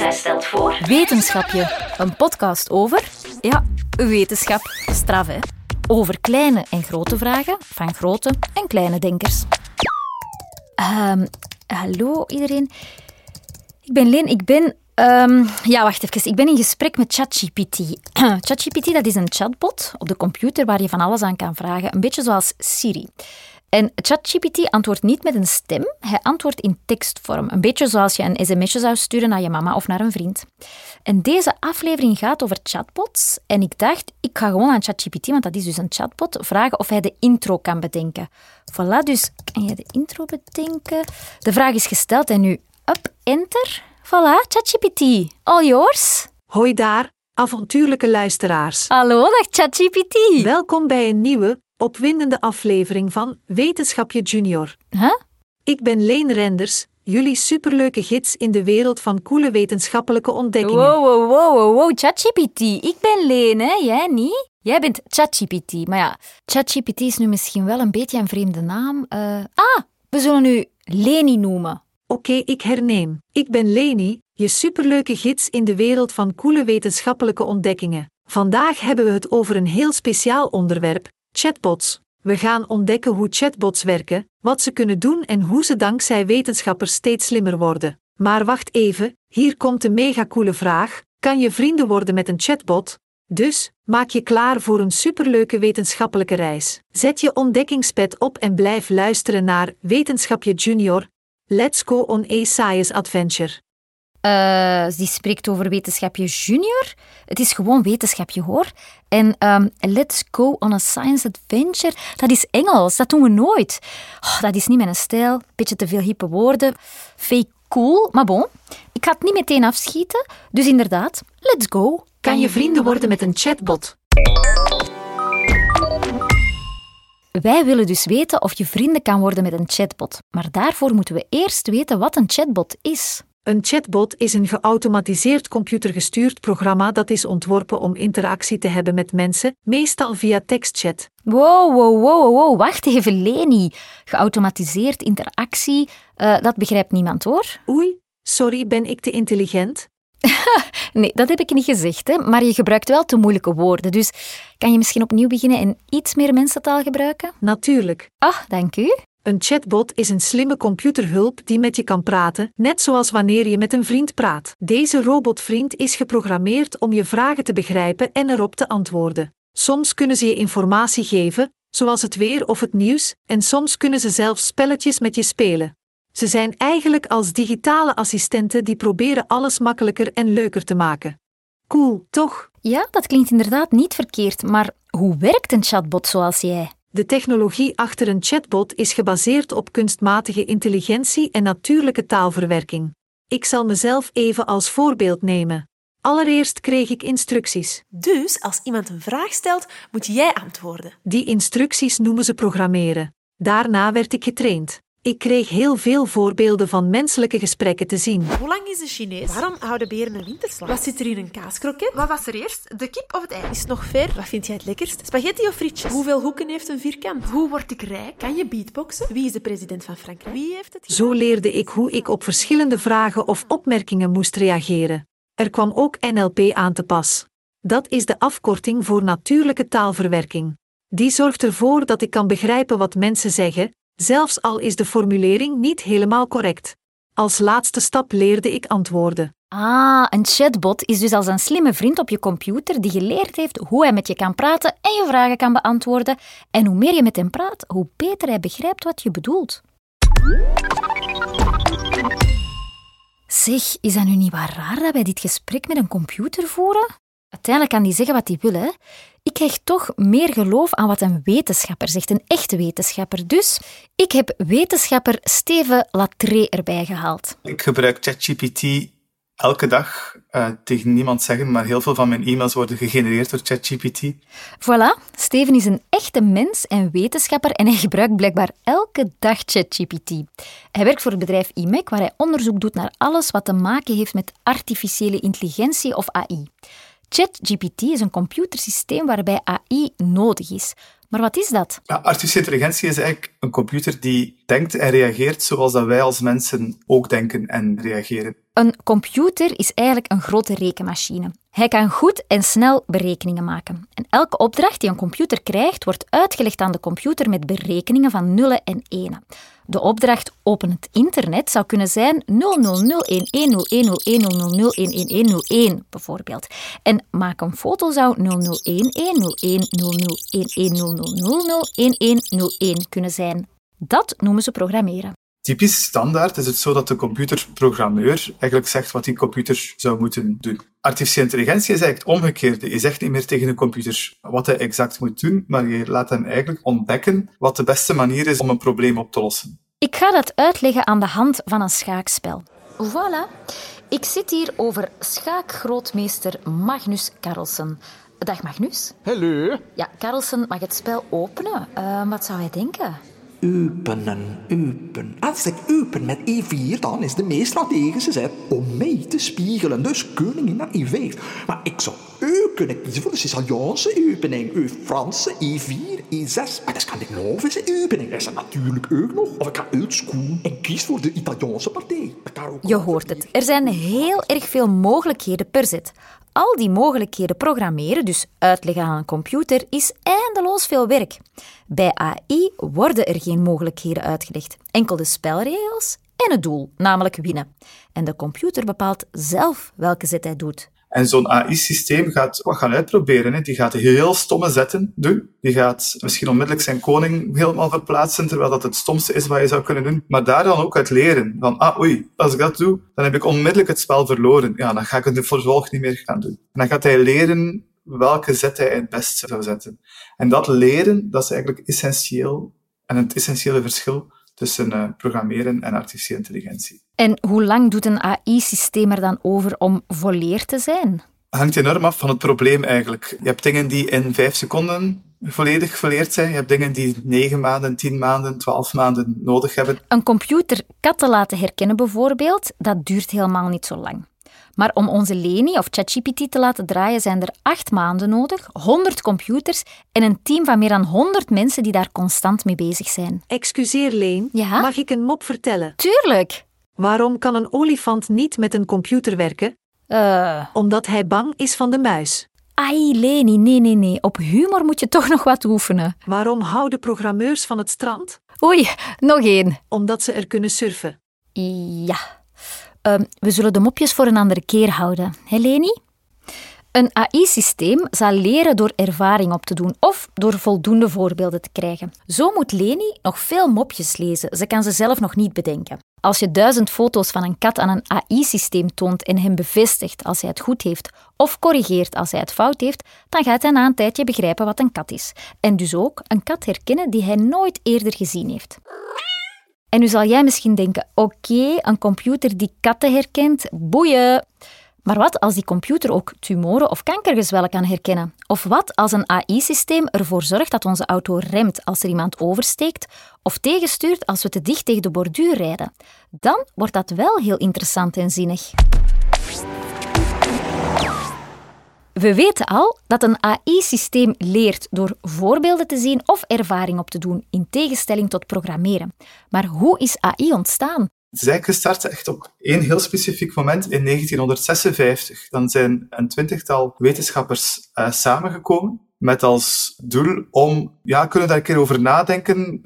Zij stelt voor. Wetenschapje, een podcast over, ja, wetenschap, straf hè. Over kleine en grote vragen van grote en kleine denkers. Ehm, hallo iedereen. Ik ben Leen, ik ben... ehm, ja, wacht even. Ik ben in gesprek met ChatGPT. ChatGPT dat is een chatbot op de computer waar je van alles aan kan vragen. Een beetje zoals Siri. En ChatGPT antwoordt niet met een stem, hij antwoordt in tekstvorm. Een beetje zoals je een sms'je zou sturen naar je mama of naar een vriend. En deze aflevering gaat over chatbots. En ik dacht, ik ga gewoon aan ChatGPT, want dat is dus een chatbot, vragen of hij de intro kan bedenken. Voilà, dus kan je de intro bedenken? De vraag is gesteld en nu up, enter. Voilà, ChatGPT, all yours. Hoi daar, avontuurlijke luisteraars. Hallo, dag ChatGPT. Welkom bij een nieuwe, opwindende aflevering van Wetenschapje Junior. Huh? Ik ben Leen Renders, jullie superleuke gids in de wereld van coole wetenschappelijke ontdekkingen. Wow, wow, wow, wow, wow, ChatGPT. Ik ben Leen, hè? Jij niet? Jij bent ChatGPT. Maar ja, ChatGPT is nu misschien wel een beetje een vreemde naam. Eh, ah, we zullen u Leni noemen. Oké, ik herneem. Ik ben Leni, je superleuke gids in de wereld van coole wetenschappelijke ontdekkingen. Vandaag hebben we het over een heel speciaal onderwerp: chatbots. We gaan ontdekken hoe chatbots werken, wat ze kunnen doen en hoe ze dankzij wetenschappers steeds slimmer worden. Maar wacht even, hier komt een mega coole vraag: kan je vrienden worden met een chatbot? Dus, maak je klaar voor een superleuke wetenschappelijke reis. Zet je ontdekkingspet op en blijf luisteren naar Wetenschapje Junior. Let's go on a science adventure. Eh, die spreekt over wetenschapje junior. Het is gewoon wetenschapje hoor. En ehm, let's go on a science adventure. Dat is Engels, dat doen we nooit. Oh, dat is niet mijn stijl. Beetje te veel hippe woorden. Fake cool, maar bon. Ik ga het niet meteen afschieten. Dus inderdaad, let's go. Kan je vrienden worden met een chatbot? Wij willen dus weten of je vrienden kan worden met een chatbot. Maar daarvoor moeten we eerst weten wat een chatbot is. Een chatbot is een geautomatiseerd computergestuurd programma dat is ontworpen om interactie te hebben met mensen, meestal via tekstchat. Wow, wow, wow, wow, wacht even, Leni. Geautomatiseerd interactie, eh, dat begrijpt niemand hoor. Oei, sorry, ben ik te intelligent? Nee, dat heb ik niet gezegd, hè. maar je gebruikt wel te moeilijke woorden. Dus kan je misschien opnieuw beginnen en iets meer mensentaal gebruiken? Natuurlijk. Ah, dank u. Een chatbot is een slimme computerhulp die met je kan praten, net zoals wanneer je met een vriend praat. Deze robotvriend is geprogrammeerd om je vragen te begrijpen en erop te antwoorden. Soms kunnen ze je informatie geven, zoals het weer of het nieuws, en soms kunnen ze zelfs spelletjes met je spelen. Ze zijn eigenlijk als digitale assistenten die proberen alles makkelijker en leuker te maken. Cool, toch? Ja, dat klinkt inderdaad niet verkeerd, maar hoe werkt een chatbot zoals jij? De technologie achter een chatbot is gebaseerd op kunstmatige intelligentie en natuurlijke taalverwerking. Ik zal mezelf even als voorbeeld nemen. Allereerst kreeg ik instructies. Dus als iemand een vraag stelt, moet jij antwoorden. Die instructies noemen ze programmeren. Daarna werd ik getraind. Ik kreeg heel veel voorbeelden van menselijke gesprekken te zien. Hoe lang is de Chinees? Waarom houden beren een winterslag? Wat zit er in een kaaskroket? Wat was er eerst? De kip of het ei? Is het nog ver? Wat vind jij het lekkerst? Spaghetti of frietjes? Hoeveel hoeken heeft een vierkant? Hoe word ik rijk? Kan je beatboxen? Wie is de president van Frankrijk? Wie heeft het? Zo leerde ik hoe ik op verschillende vragen of opmerkingen moest reageren. Er kwam ook NLP aan te pas. Dat is de afkorting voor natuurlijke taalverwerking. Die zorgt ervoor dat ik kan begrijpen wat mensen zeggen, zelfs al is de formulering niet helemaal correct. Als laatste stap leerde ik antwoorden. Ah, een chatbot is dus als een slimme vriend op je computer die geleerd heeft hoe hij met je kan praten en je vragen kan beantwoorden. En hoe meer je met hem praat, hoe beter hij begrijpt wat je bedoelt. Zeg, is dat nu niet waar raar dat wij dit gesprek met een computer voeren? Uiteindelijk kan die zeggen wat hij wil, hè. Ik krijg toch meer geloof aan wat een wetenschapper zegt, een echte wetenschapper. Dus ik heb wetenschapper Steven Latré erbij gehaald. Ik gebruik ChatGPT elke dag. eh, tegen niemand zeggen, maar heel veel van mijn e-mails worden gegenereerd door ChatGPT. Voilà, Steven is een echte mens en wetenschapper en hij gebruikt blijkbaar elke dag ChatGPT. Hij werkt voor het bedrijf IMEC, waar hij onderzoek doet naar alles wat te maken heeft met artificiële intelligentie of AI. ChatGPT is een computersysteem waarbij AI nodig is. Maar wat is dat? Ja, artificiële intelligentie is eigenlijk een computer die denkt en reageert zoals dat wij als mensen ook denken en reageren. Een computer is eigenlijk een grote rekenmachine. Hij kan goed en snel berekeningen maken. En elke opdracht die een computer krijgt, wordt uitgelegd aan de computer met berekeningen van nullen en enen. De opdracht open het internet zou kunnen zijn 000110101001101 bijvoorbeeld. En maak een foto zou 0011010100001101 kunnen zijn. Dat noemen ze programmeren. Typisch standaard is het zo dat de computerprogrammeur eigenlijk zegt wat die computer zou moeten doen. Artificiële intelligentie is eigenlijk het omgekeerde. Je zegt niet meer tegen de computer wat hij exact moet doen, maar je laat hem eigenlijk ontdekken wat de beste manier is om een probleem op te lossen. Ik ga dat uitleggen aan de hand van een schaakspel. Voilà. Ik zit hier over schaakgrootmeester Magnus Carlsen. Dag Magnus. Hallo. Ja, Carlsen mag het spel openen. Uh, wat zou hij denken? Openen, open. Als ik open met E4, dan is de meest strategische zet om mij te spiegelen. Dus koningin naar E5. Maar ik zou ook kunnen kiezen voor de Siciliaanse opening. U Franse E4, E6. Maar dat kan de Novische opening. Dat is er natuurlijk ook nog. Of ik ga uitskoen en kies voor de Italiaanse partij. Je hoort het. Er zijn heel erg veel mogelijkheden per zet. Al die mogelijkheden programmeren, dus uitleggen aan een computer, is eindeloos veel werk. Bij AI worden er geen mogelijkheden uitgelegd, enkel de spelregels en het doel, namelijk winnen. En de computer bepaalt zelf welke zet hij doet. En zo'n AI-systeem gaat wat gaan uitproberen. Hè. Die gaat heel stomme zetten doen. Die gaat misschien onmiddellijk zijn koning helemaal verplaatsen, terwijl dat het stomste is wat je zou kunnen doen. Maar daar dan ook uit leren. Van, ah oei, als ik dat doe, dan heb ik onmiddellijk het spel verloren. Ja, dan ga ik het vervolg niet meer gaan doen. En dan gaat hij leren welke zet hij het beste zou zetten. En dat leren, dat is eigenlijk essentieel. En het essentiële verschil tussen uh, programmeren en artificiële intelligentie. En hoe lang doet een AI-systeem er dan over om volleerd te zijn? hangt enorm af van het probleem eigenlijk. Je hebt dingen die in vijf seconden volledig volleerd zijn. Je hebt dingen die negen maanden, tien maanden, twaalf maanden nodig hebben. Een computer katten laten herkennen bijvoorbeeld, dat duurt helemaal niet zo lang. Maar om onze Leni of ChatGPT te laten draaien zijn er acht maanden nodig, 100 computers en een team van meer dan 100 mensen die daar constant mee bezig zijn. Excuseer, Leen. Ja? Mag ik een mop vertellen? Tuurlijk. Waarom kan een olifant niet met een computer werken? Uh. Omdat hij bang is van de muis. Ai, Leni, nee, nee, nee. Op humor moet je toch nog wat oefenen. Waarom houden programmeurs van het strand? Oei, nog één. Omdat ze er kunnen surfen. Ja. Uh, we zullen de mopjes voor een andere keer houden. Hé, Leni? Een AI-systeem zal leren door ervaring op te doen of door voldoende voorbeelden te krijgen. Zo moet Leni nog veel mopjes lezen. Ze kan ze zelf nog niet bedenken. Als je duizend foto's van een kat aan een AI-systeem toont en hem bevestigt als hij het goed heeft of corrigeert als hij het fout heeft, dan gaat hij na een tijdje begrijpen wat een kat is. En dus ook een kat herkennen die hij nooit eerder gezien heeft. En nu zal jij misschien denken: oké, een computer die katten herkent, boeien. Maar wat als die computer ook tumoren of kankergezwellen kan herkennen? Of wat als een AI-systeem ervoor zorgt dat onze auto remt als er iemand oversteekt of tegenstuurt als we te dicht tegen de borduur rijden? Dan wordt dat wel heel interessant en zinnig. We weten al dat een AI-systeem leert door voorbeelden te zien of ervaring op te doen, in tegenstelling tot programmeren. Maar hoe is AI ontstaan? Het is eigenlijk gestart echt op één heel specifiek moment in 1956. Dan zijn een twintigtal wetenschappers uh, samengekomen met als doel om, ja, kunnen daar een keer over nadenken?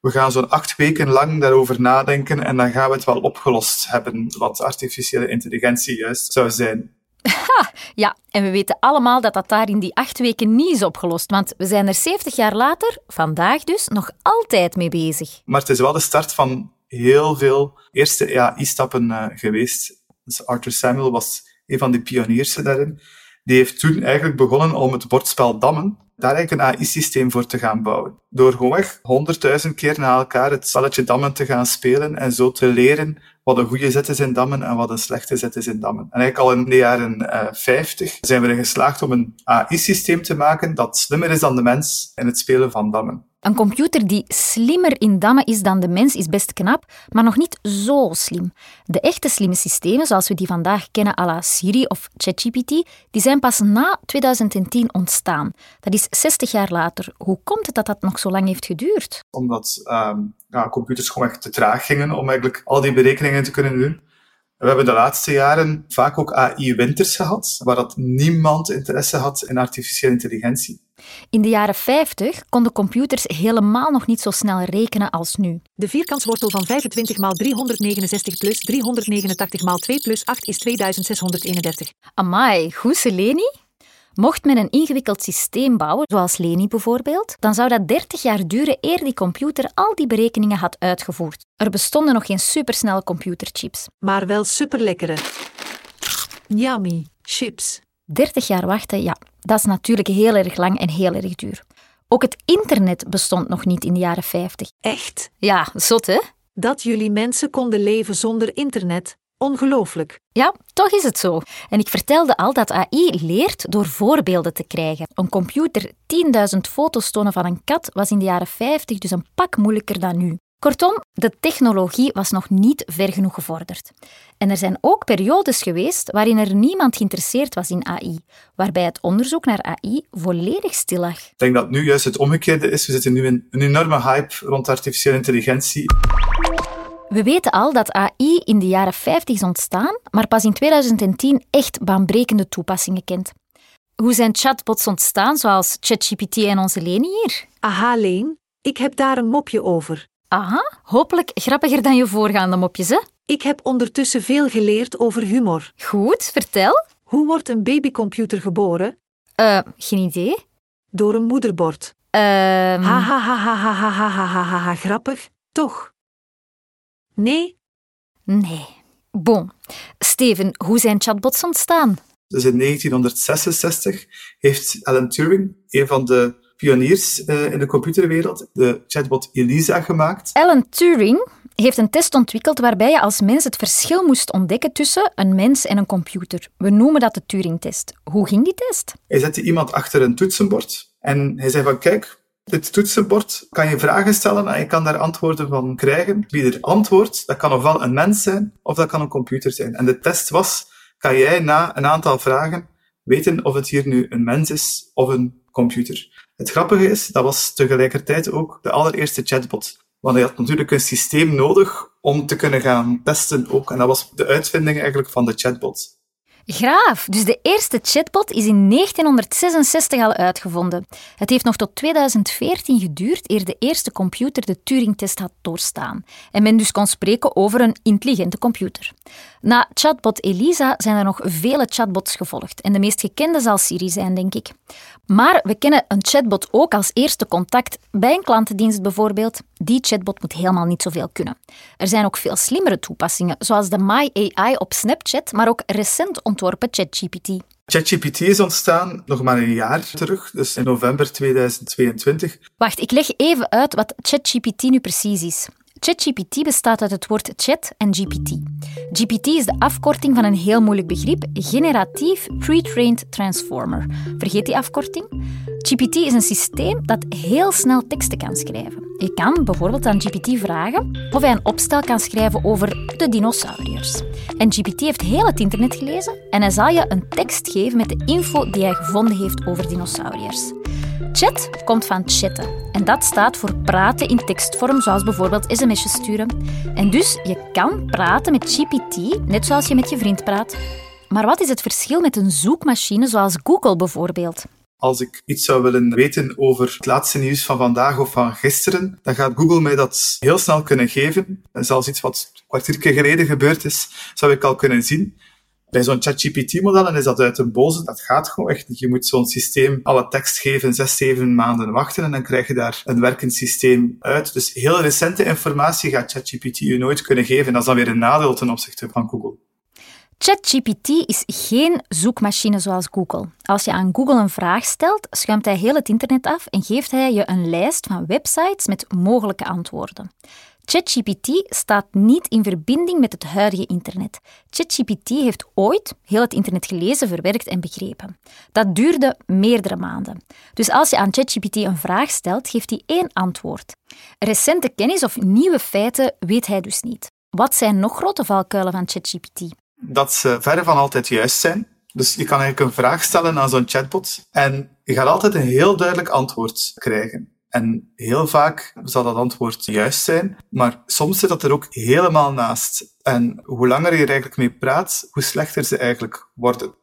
We gaan zo'n acht weken lang daarover nadenken en dan gaan we het wel opgelost hebben wat artificiële intelligentie juist zou zijn. Ha, ja, en we weten allemaal dat dat daar in die acht weken niet is opgelost, want we zijn er 70 jaar later, vandaag dus, nog altijd mee bezig. Maar het is wel de start van heel veel eerste AI-stappen uh, geweest. Dus Arthur Samuel was een van de pioniers daarin. Die heeft toen eigenlijk begonnen om het bordspel Dammen, daar eigenlijk een AI-systeem voor te gaan bouwen. Door gewoon honderdduizend keer na elkaar het spelletje Dammen te gaan spelen en zo te leren wat een goede zet is in dammen en wat een slechte zet is in dammen. En eigenlijk al in de jaren uh, eh, 50 zijn we erin geslaagd om een AI-systeem te maken dat slimmer is dan de mens in het spelen van dammen. Een computer die slimmer in dammen is dan de mens is best knap, maar nog niet zo slim. De echte slimme systemen, zoals we die vandaag kennen à la Siri of ChatGPT, die zijn pas na 2010 ontstaan. Dat is 60 jaar later. Hoe komt het dat dat nog zo lang heeft geduurd? Omdat um, ja, computers gewoon echt te traag gingen om eigenlijk al die berekeningen te kunnen doen. We hebben de laatste jaren vaak ook AI-winters gehad, waar dat niemand interesse had in artificiële intelligentie. In de jaren 50 konden computers helemaal nog niet zo snel rekenen als nu. De vierkantswortel van 25 maal 369 plus 389 maal 2 plus 8 is 2631. Amai, goed Leni? Mocht men een ingewikkeld systeem bouwen, zoals Leni bijvoorbeeld, dan zou dat 30 jaar duren eer die computer al die berekeningen had uitgevoerd. Er bestonden nog geen supersnelle computerchips. Maar wel superlekkere. Yummy. Chips. 30 jaar wachten, ja, dat is natuurlijk heel erg lang en heel erg duur. Ook het internet bestond nog niet in de jaren 50. Echt? Ja, zot hè? Dat jullie mensen konden leven zonder internet. Ongelooflijk. Ja, toch is het zo. En ik vertelde al dat AI leert door voorbeelden te krijgen. Een computer 10.000 foto's tonen van een kat was in de jaren 50 dus een pak moeilijker dan nu. Kortom, de technologie was nog niet ver genoeg gevorderd. En er zijn ook periodes geweest waarin er niemand geïnteresseerd was in AI, waarbij het onderzoek naar AI volledig stil lag. Ik denk dat nu juist het omgekeerde is. We zitten nu in een enorme hype rond artificiële intelligentie. We weten al dat AI in de jaren 50 is ontstaan, maar pas in 2010 echt baanbrekende toepassingen kent. Hoe zijn chatbots ontstaan, zoals ChatGPT en onze Leni hier? Aha, Leen. Ik heb daar een mopje over. Aha, hopelijk grappiger dan je voorgaande mopjes, hè? Ik heb ondertussen veel geleerd over humor. Goed, vertel. Hoe wordt een babycomputer geboren? Eh, geen idee. Door een moederbord. Ehm, Ha ha ha ha ha ha ha ha ha ha ha grappig, toch? Nee? nee. Bon. Steven, hoe zijn chatbots ontstaan? Dus in 1966 heeft Alan Turing, een van de pioniers eh, in de computerwereld, de chatbot Elisa gemaakt. Alan Turing heeft een test ontwikkeld waarbij je als mens het verschil moest ontdekken tussen een mens en een computer. We noemen dat de Turing-test. Hoe ging die test? Hij zette iemand achter een toetsenbord en hij zei van kijk, dit toetsenbord kan je vragen stellen en je kan daar antwoorden van krijgen. Wie er antwoordt, dat kan ofwel een mens zijn of dat kan een computer zijn. En de test was, kan jij na een aantal vragen weten of het hier nu een mens is of een computer. Het grappige is, dat was tegelijkertijd ook de allereerste chatbot. Want hij had natuurlijk een systeem nodig om te kunnen gaan testen ook. En dat was de uitvinding eigenlijk van de chatbot. Graaf. Dus de eerste chatbot is in 1966 al uitgevonden. Het heeft nog tot 2014 geduurd eer de eerste computer de Turing-test had doorstaan. En men dus kon spreken over een intelligente computer. Na chatbot Elisa zijn er nog vele chatbots gevolgd. En de meest gekende zal Siri zijn, denk ik. Maar we kennen een chatbot ook als eerste contact bij een klantendienst bijvoorbeeld. Die chatbot moet helemaal niet zoveel kunnen. Er zijn ook veel slimmere toepassingen, zoals de My AI op Snapchat, maar ook recent ontworpen ChatGPT. ChatGPT is ontstaan nog maar een jaar terug, dus in november 2022. Wacht, ik leg even uit wat ChatGPT nu precies is. ChatGPT bestaat uit het woord chat en GPT. GPT is de afkorting van een heel moeilijk begrip, generatief pre-trained transformer. Vergeet die afkorting? GPT is een systeem dat heel snel teksten kan schrijven. Je kan bijvoorbeeld aan GPT vragen of hij een opstel kan schrijven over de dinosauriërs. En GPT heeft heel het internet gelezen en hij zal je een tekst geven met de info die hij gevonden heeft over dinosauriërs. Chat komt van chatten en dat staat voor praten in tekstvorm, zoals bijvoorbeeld sms'jes sturen. En dus je kan praten met GPT, net zoals je met je vriend praat. Maar wat is het verschil met een zoekmachine zoals Google bijvoorbeeld? Als ik iets zou willen weten over het laatste nieuws van vandaag of van gisteren, dan gaat Google mij dat heel snel kunnen geven. En zelfs iets wat een kwartier geleden gebeurd is, zou ik al kunnen zien. Bij zo'n ChatGPT-modellen is dat uit een boze. Dat gaat gewoon echt. Je moet zo'n systeem alle tekst geven, zes, zeven maanden wachten en dan krijg je daar een werkend systeem uit. Dus heel recente informatie gaat ChatGPT je nooit kunnen geven. Dat is dan weer een nadeel ten opzichte van Google. ChatGPT is geen zoekmachine zoals Google. Als je aan Google een vraag stelt, schuimt hij heel het internet af en geeft hij je een lijst van websites met mogelijke antwoorden. ChatGPT staat niet in verbinding met het huidige internet. ChatGPT heeft ooit heel het internet gelezen, verwerkt en begrepen. Dat duurde meerdere maanden. Dus als je aan ChatGPT een vraag stelt, geeft hij één antwoord. Recente kennis of nieuwe feiten weet hij dus niet. Wat zijn nog grote valkuilen van ChatGPT? Dat ze verre van altijd juist zijn. Dus je kan eigenlijk een vraag stellen aan zo'n chatbot en je gaat altijd een heel duidelijk antwoord krijgen. En heel vaak zal dat antwoord juist zijn, maar soms zit dat er ook helemaal naast. En hoe langer je er eigenlijk mee praat, hoe slechter ze eigenlijk worden.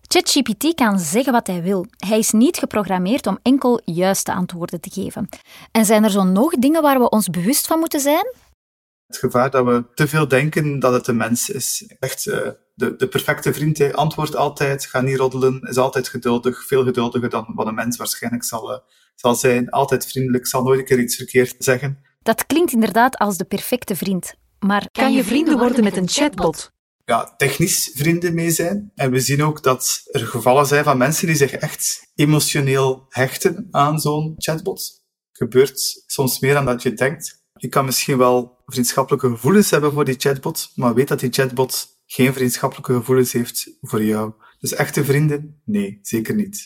ChatGPT kan zeggen wat hij wil. Hij is niet geprogrammeerd om enkel juiste antwoorden te geven. En zijn er zo nog dingen waar we ons bewust van moeten zijn? Het gevaar dat we te veel denken dat het een mens is. Echt uh, de, de perfecte vriend, hij antwoordt altijd, gaat niet roddelen, is altijd geduldig, veel geduldiger dan wat een mens waarschijnlijk zal, uh, zal zijn. Altijd vriendelijk, zal nooit een keer iets verkeerd zeggen. Dat klinkt inderdaad als de perfecte vriend. Maar kan je vrienden worden met een chatbot? ja, technisch vrienden mee zijn. En we zien ook dat er gevallen zijn van mensen die zich echt emotioneel hechten aan zo'n chatbot. Gebeurt soms meer dan dat je denkt. Je kan misschien wel vriendschappelijke gevoelens hebben voor die chatbot, maar weet dat die chatbot geen vriendschappelijke gevoelens heeft voor jou. Dus echte vrienden? Nee, zeker niet.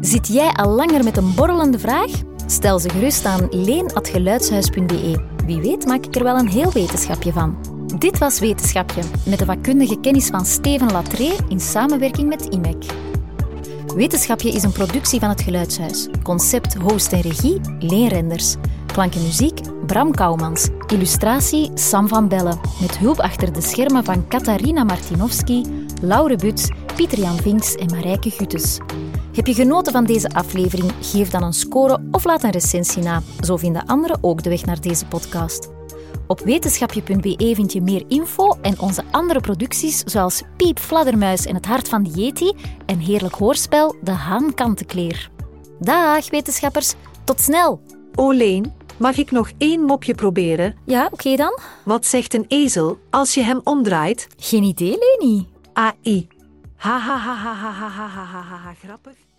Zit jij al langer met een borrelende vraag? Stel ze gerust aan leen.geluidshuis.be. Wie weet maak ik er wel een heel wetenschapje van. Dit was Wetenschapje, met de vakkundige kennis van Steven Latree in samenwerking met IMEC. Wetenschapje is een productie van het Geluidshuis. Concept, host en regie, Leen Renders. Klank en muziek, Bram Kouwmans. Illustratie, Sam van Bellen. Met hulp achter de schermen van Katarina Martinovski, Laure Buts, Pieter-Jan Vinks en Marijke Gutes. Heb je genoten van deze aflevering? Geef dan een score of laat een recensie na. Zo vinden anderen ook de weg naar deze podcast. Op wetenschapje.be vind je meer info en onze andere producties zoals Piep, Fladdermuis en Het Hart van de Yeti en heerlijk hoorspel De Haan Kantenkleer. Dag wetenschappers, tot snel! Oleen, mag ik nog één mopje proberen? Ja, oké dan. Wat zegt een ezel als je hem omdraait? Geen idee, Leni. AI. Ha ha ha ha ha ha ha ha ha ha grappig?